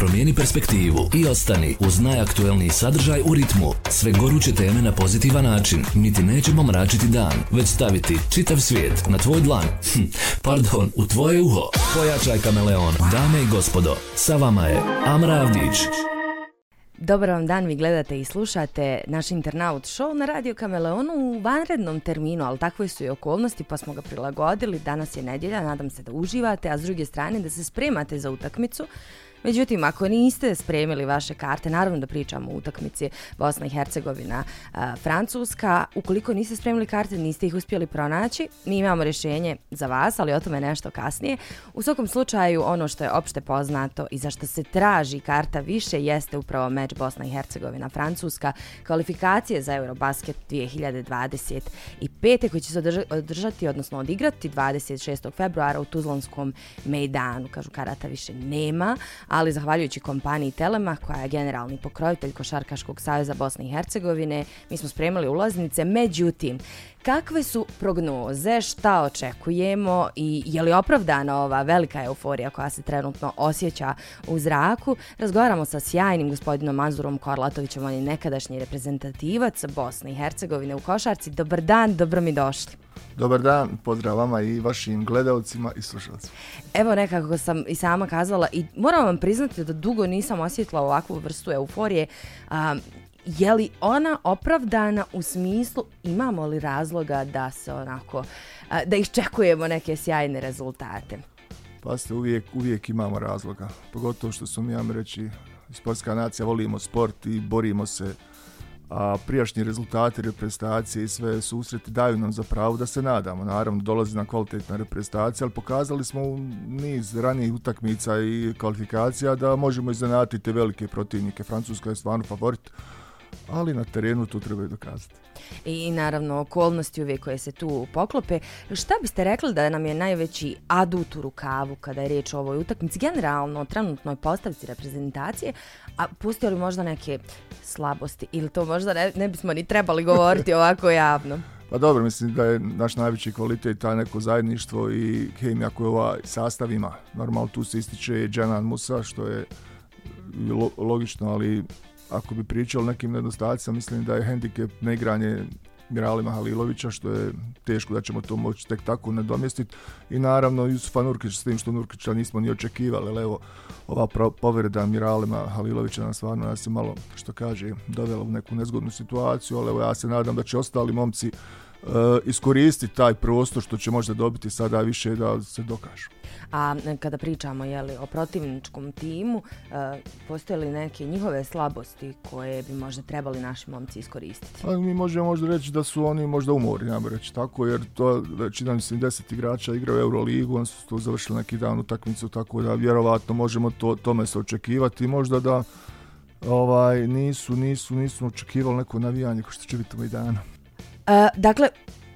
Promijeni perspektivu i ostani uz najaktuelniji sadržaj u ritmu. Sve goruće teme na pozitivan način. Niti nećemo mračiti dan, već staviti čitav svijet na tvoj dlan. Hm, pardon, u tvoje uho. Pojačaj kameleon. Dame i gospodo, sa vama je Amra Avdić. Dobar vam dan, vi gledate i slušate naš internaut show na Radio Kameleonu u vanrednom terminu, ali takve su i okolnosti pa smo ga prilagodili. Danas je nedjelja, nadam se da uživate, a s druge strane da se spremate za utakmicu. Međutim, ako niste spremili vaše karte, naravno da pričamo o utakmici Bosna i Hercegovina Francuska, ukoliko niste spremili karte, niste ih uspjeli pronaći, mi imamo rješenje za vas, ali o tome nešto kasnije. U svakom slučaju, ono što je opšte poznato i za što se traži karta više jeste upravo meč Bosna i Hercegovina Francuska, kvalifikacije za Eurobasket 2025. koji će se održati, odnosno odigrati 26. februara u Tuzlanskom Mejdanu. Kažu, karata više nema, a ali zahvaljujući kompaniji Telema, koja je generalni pokrovitelj Košarkaškog saveza Bosne i Hercegovine, mi smo spremili ulaznice. Međutim, kakve su prognoze, šta očekujemo i je li opravdana ova velika euforija koja se trenutno osjeća u zraku? Razgovaramo sa sjajnim gospodinom Mazurom Korlatovićem, on je nekadašnji reprezentativac Bosne i Hercegovine u košarci. Dobar dan, dobro mi došli. Dobar dan, pozdrav vama i vašim gledalcima i slušalcima. Evo nekako sam i sama kazala i moram vam priznati da dugo nisam osjetila ovakvu vrstu euforije. je li ona opravdana u smislu imamo li razloga da se onako, da iščekujemo neke sjajne rezultate? Pazite, uvijek, uvijek imamo razloga. Pogotovo što su mi, vam reći, sportska nacija, volimo sport i borimo se a prijašnji rezultati reprezentacije i sve susreti daju nam za pravo da se nadamo. Naravno, dolazi na kvalitetna reprezentacija, ali pokazali smo u niz ranijih utakmica i kvalifikacija da možemo iznenati te velike protivnike. Francuska je stvarno favorit ali na terenu to treba dokazati. I naravno okolnosti uvijek koje se tu poklope. Šta biste rekli da nam je najveći adut u rukavu kada je riječ o ovoj utakmici, generalno o trenutnoj postavci reprezentacije, a pustio li možda neke slabosti ili to možda ne, bismo ni trebali govoriti ovako javno? Pa dobro, mislim da je naš najveći kvalitet ta neko zajedništvo i kemija koju ova sastav ima. Normalno tu se ističe Džanan Musa, što je logično, ali ako bi pričao o nekim nedostacima, mislim da je hendikep neigranje Miralima Halilovića, što je teško da ćemo to moći tek tako nadomjestiti. I naravno Jusufa Nurkić, s tim što Nurkića nismo ni očekivali, ali evo, ova povreda Miralima Halilovića nas stvarno nas je malo, što kaže, dovela u neku nezgodnu situaciju, ali evo ja se nadam da će ostali momci E, iskoristiti taj prostor što će možda dobiti sada više da se dokažu. A e, kada pričamo li o protivničkom timu, e, postoje li neke njihove slabosti koje bi možda trebali naši momci iskoristiti? Pa, mi možemo možda reći da su oni možda umori, nam reći tako, jer to, čini mi se, deset igrača igra u Euroligu, oni su to završili neki dan utakmicu, tako da vjerovatno možemo to, tome se očekivati, možda da ovaj nisu, nisu, nisu očekivali neko navijanje kao što će biti ovaj dana. E, dakle,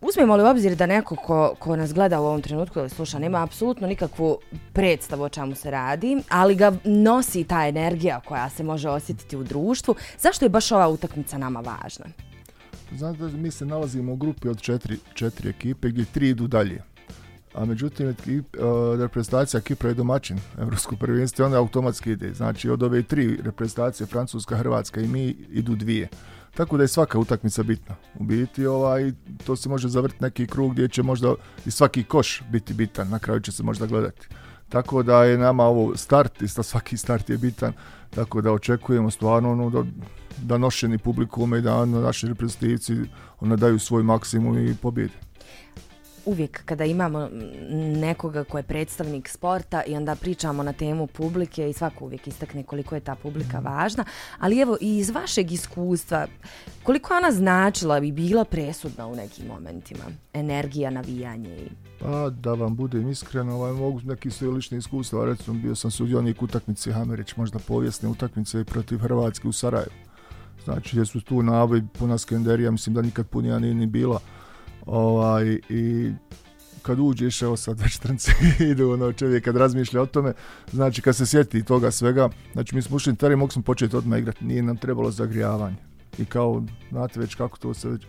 uzmemo li u obzir da neko ko, ko nas gleda u ovom trenutku ili sluša nema apsolutno nikakvu predstavu o čemu se radi, ali ga nosi ta energija koja se može osjetiti u društvu, zašto je baš ova utakmica nama važna? Znate, mi se nalazimo u grupi od četiri, četiri ekipe gdje tri idu dalje. A međutim, e, reprezentacija Kipra je domaćin Evropsko prvenstvo, onda automatski ide. Znači, od ove tri reprezentacije, Francuska, Hrvatska i mi, idu dvije. Tako da je svaka utakmica bitna. U biti ovaj, to se može zavrti neki krug gdje će možda i svaki koš biti bitan, na kraju će se možda gledati. Tako da je nama ovo start, isto svaki start je bitan, tako da očekujemo stvarno ono da, da nošeni publikum i da ono, naši reprezentativci ono, daju svoj maksimum i pobjede uvijek kada imamo nekoga ko je predstavnik sporta i onda pričamo na temu publike i svako uvijek istakne koliko je ta publika mhm. važna, ali evo i iz vašeg iskustva koliko je ona značila i bila presudna u nekim momentima? Energija, navijanje i... Pa da vam budem iskren, ovaj, mogu neki su iskustva, recimo bio sam sudionik utakmice Hamerić, možda povijesne utakmice protiv Hrvatske u Sarajevu. Znači, jer su tu navi puna Skenderija, mislim da nikad punija nije ni bila. Ovaj, I kad uđeš, evo sad već idu, ono čovjek kad razmišlja o tome, znači kad se sjeti toga svega, znači mi smo ušli teren mogli smo početi odmah igrati, nije nam trebalo zagrijavanje. I kao, znate već kako to se već,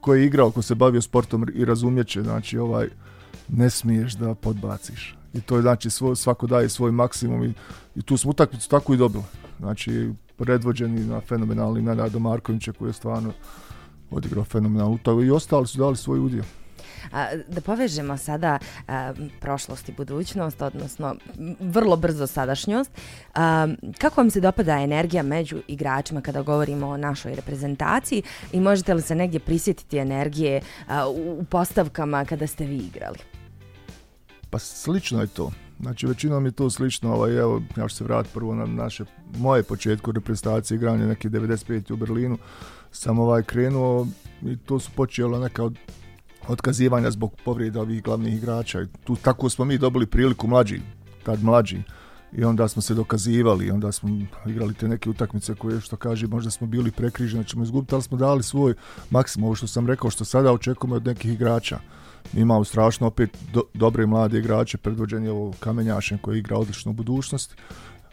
ko, je igrao, ko se bavio sportom i razumjet će, znači ovaj, ne smiješ da podbaciš. I to je znači svoj, svako daje svoj maksimum i, i tu smo utakmicu tako i dobili. Znači, predvođeni na fenomenalnim Nenadom Markovića koji je stvarno odigrao fenomenalno. i ostali su dali svoj udio. A, da povežemo sada a, prošlost i budućnost, odnosno vrlo brzo sadašnjost. kako vam se dopada energija među igračima kada govorimo o našoj reprezentaciji i možete li se negdje prisjetiti energije u, postavkama kada ste vi igrali? Pa slično je to. Znači većinom je to slično, ovaj, evo, ja ću se vratiti prvo na naše, moje početku reprezentacije igranje neke 95. u Berlinu sam ovaj krenuo i to su počelo neka od, otkazivanja zbog povrijeda ovih glavnih igrača. Tu tako smo mi dobili priliku mlađi, tad mlađi. I onda smo se dokazivali, onda smo igrali te neke utakmice koje, što kaže, možda smo bili prekriženi, ćemo izgubiti, ali smo dali svoj maksimum, ovo što sam rekao, što sada očekujemo od nekih igrača. Mi imamo strašno opet do, dobre mlade igrače, predvođeni ovo Kamenjašem koji igra odlično u budućnosti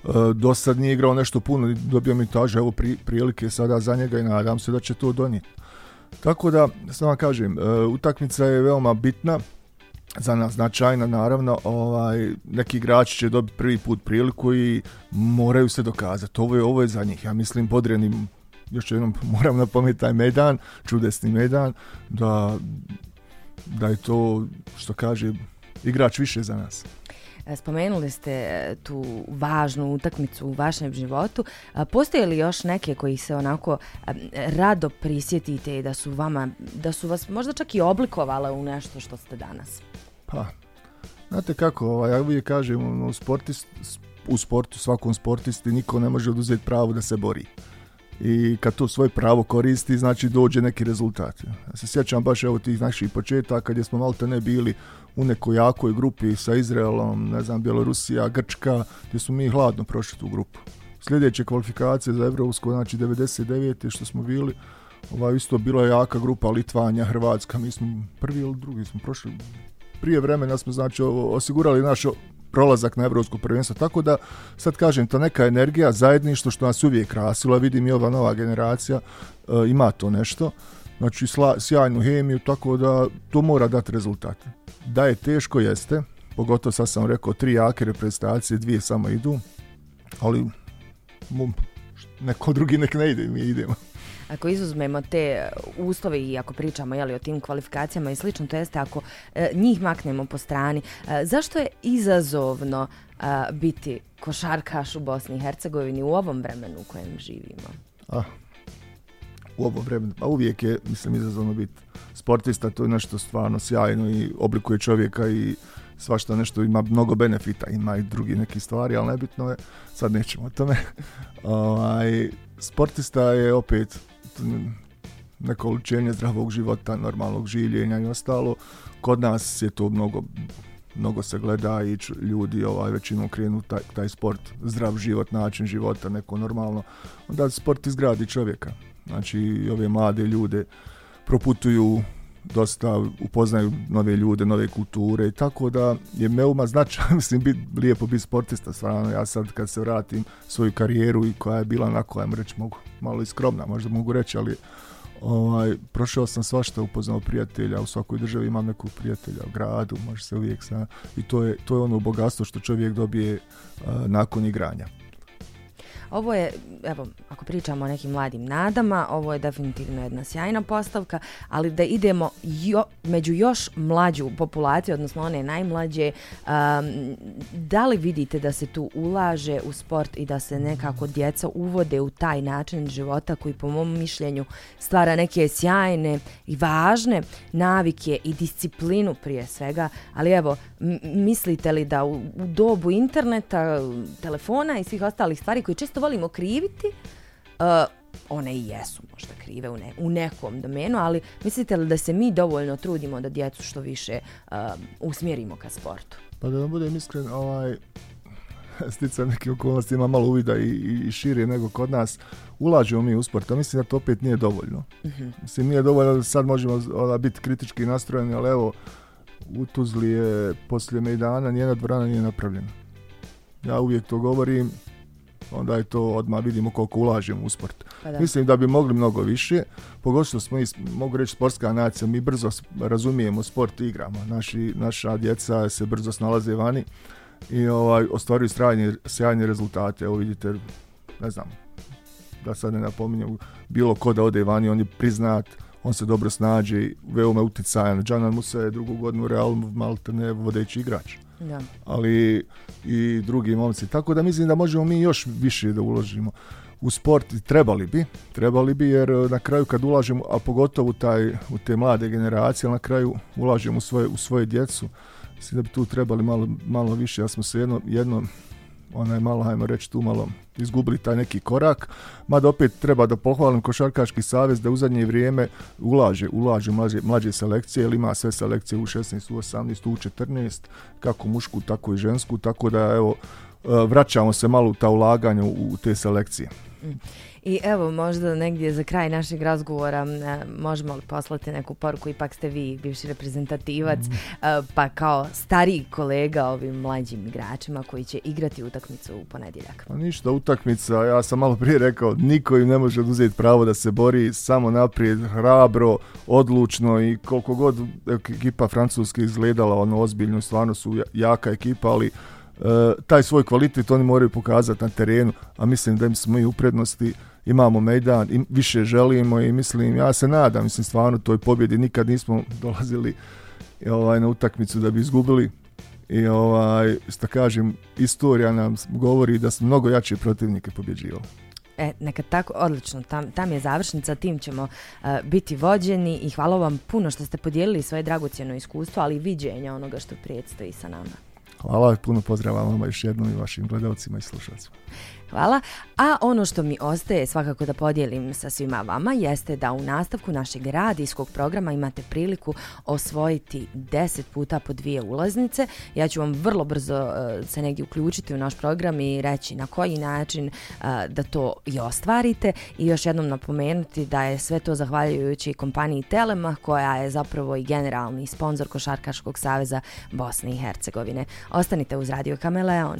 E, do sad nije igrao nešto puno, dobio mi taže, evo pri, prilike sada za njega i nadam se da će to donijeti. Tako da, samo kažem, e, utakmica je veoma bitna, za nas značajna naravno, ovaj, neki igrači će dobiti prvi put priliku i moraju se dokazati, ovo je, ovo je za njih, ja mislim podrijanim još jednom moram napomenuti taj medan, čudesni medan, da, da je to, što kaže, igrač više za nas. E, spomenuli ste e, tu važnu utakmicu u vašem životu. E, postoje li još neke koji se onako rado prisjetite i da su vama, da su vas možda čak i oblikovale u nešto što ste danas? Pa, znate kako, ovaj, ja uvijek kažem, ono, u, sportist, u sportu, svakom sportisti niko ne može oduzeti pravo da se bori i kad to svoje pravo koristi, znači dođe neki rezultat. Ja se sjećam baš evo tih naših početaka gdje smo malte ne bili u nekoj jakoj grupi sa Izraelom, ne znam, Bjelorusija, Grčka, gdje smo mi hladno prošli tu grupu. Sljedeće kvalifikacije za Evropsko, znači 99. što smo bili, ova isto bila jaka grupa Litvanja, Hrvatska, mi smo prvi ili drugi smo prošli. Prije vremena smo znači osigurali naš prolazak na Europsko prvenstvo. Tako da sad kažem, ta neka energija, zajedništvo što nas uvijek krasilo, vidim i ova nova generacija e, ima to nešto. Znači sla, sjajnu hemiju, tako da to mora dati rezultat. Da je teško jeste, pogotovo sad sam rekao tri jake reprezentacije, dvije samo idu, ali neko drugi nek ne ide, mi idemo ako izuzmemo te e, uslove i ako pričamo jeli, o tim kvalifikacijama i slično, to jeste ako e, njih maknemo po strani, e, zašto je izazovno biti košarkaš u Bosni i Hercegovini u ovom vremenu u kojem živimo? Ah, u ovom vremenu, pa uvijek je, mislim, izazovno biti sportista, to je nešto stvarno sjajno i oblikuje čovjeka i svašta nešto ima mnogo benefita, ima i drugi neki stvari, ali nebitno je, sad nećemo o tome. Ovaj, sportista je opet neko učenje zdravog života, normalnog življenja i ostalo. Kod nas je to mnogo mnogo se gleda i ljudi ovaj, većinom krenu taj, taj sport, zdrav život, način života, neko normalno. Onda sport izgradi čovjeka. Znači, ove mlade ljude proputuju dosta upoznaju nove ljude, nove kulture i tako da je Meuma značaj mislim, bit, lijepo biti sportista, stvarno ja sad kad se vratim svoju karijeru i koja je bila onako, kojem reći, mogu, malo i skromna, možda mogu reći, ali ovaj, prošao sam svašta, upoznao prijatelja, u svakoj državi imam nekog prijatelja, u gradu, može se uvijek sa, i to je, to je ono bogatstvo što čovjek dobije nakon igranja. Ovo je, evo, ako pričamo o nekim mladim nadama, ovo je definitivno jedna sjajna postavka, ali da idemo među još mlađu populaciju, odnosno one najmlađe, da li vidite da se tu ulaže u sport i da se nekako djeca uvode u taj način života koji po mom mišljenju stvara neke sjajne i važne navike i disciplinu prije svega, ali evo, mislite li da u, u dobu interneta, telefona i svih ostalih stvari koji često često volimo kriviti, uh, one i jesu možda krive u, nekom domenu, ali mislite li da se mi dovoljno trudimo da djecu što više um, usmjerimo ka sportu? Pa da vam budem iskren, ovaj, sticam neke okolnosti, ima malo uvida i, i šire nego kod nas, ulažemo mi u sport, a mislim da to opet nije dovoljno. Mhm. Mislim, nije dovoljno da sad možemo biti kritički nastrojeni, ali evo, u Tuzli je poslije Mejdana nijedna dvorana nije napravljena. Ja uvijek to govorim, onda je to odmah vidimo koliko ulažemo u sport. Pa Mislim da bi mogli mnogo više, pogotovo smo, mogu reći, sportska nacija, mi brzo razumijemo sport i igramo. naša djeca se brzo snalaze vani i ovaj, ostvaruju sjajne, sjajne rezultate. Evo vidite, ne znam, da sad ne napominjem, bilo ko da ode vani, on je priznat, on se dobro snađe, veoma utjecajan. Džanan mu je drugu godinu Real ne vodeći igrač. Da. Ali i drugi momci. Tako da mislim da možemo mi još više da uložimo u sport i trebali bi, trebali bi jer eh, na kraju kad ulažemo, a pogotovo taj, u te mlade generacije, na kraju ulažemo u svoje, u svoje djecu, mislim da bi tu trebali malo, malo više, ja smo se jedno jednom ona je malo, hajmo reći, tu malo izgubili taj neki korak. Mada opet treba da pohvalim Košarkaški savez da u zadnje vrijeme ulaže, ulaže mlađe, mlađe selekcije, jer ima sve selekcije u 16, u 18, u 14, kako mušku, tako i žensku, tako da evo, e, vraćamo se malo u ta ulaganja u te selekcije. Mm. I evo možda negdje za kraj našeg razgovora e, možemo li poslati neku poruku, ipak ste vi bivši reprezentativac, mm. e, pa kao stariji kolega ovim mlađim igračima koji će igrati utakmicu u ponedjeljak. Pa ništa, utakmica, ja sam malo prije rekao, niko im ne može oduzeti pravo da se bori, samo naprijed, hrabro, odlučno i koliko god ekipa francuske izgledala ono ozbiljno, stvarno su jaka ekipa, ali E, taj svoj kvalitet oni moraju pokazati na terenu, a mislim da im smo i u prednosti, imamo Mejdan, i više želimo i mislim, ja se nadam, mislim stvarno toj pobjedi nikad nismo dolazili e, ovaj, na utakmicu da bi izgubili i ovaj, što kažem, istorija nam govori da smo mnogo jače protivnike pobjeđivali. E, neka tako, odlično, tam, tam je završnica, tim ćemo e, biti vođeni i hvala vam puno što ste podijelili svoje dragocjeno iskustvo, ali i viđenje onoga što predstoji sa nama. Hvala puno pozdrava vam još jednom i vašim gledalcima i slušalcima. Hvala. A ono što mi ostaje svakako da podijelim sa svima vama jeste da u nastavku našeg radijskog programa imate priliku osvojiti 10 puta po dvije ulaznice. Ja ću vam vrlo brzo e, se negdje uključiti u naš program i reći na koji način e, da to i ostvarite i još jednom napomenuti da je sve to zahvaljujući kompaniji Telema koja je zapravo i generalni sponsor Košarkaškog saveza Bosne i Hercegovine. Ostanite uz Radio Kameleon.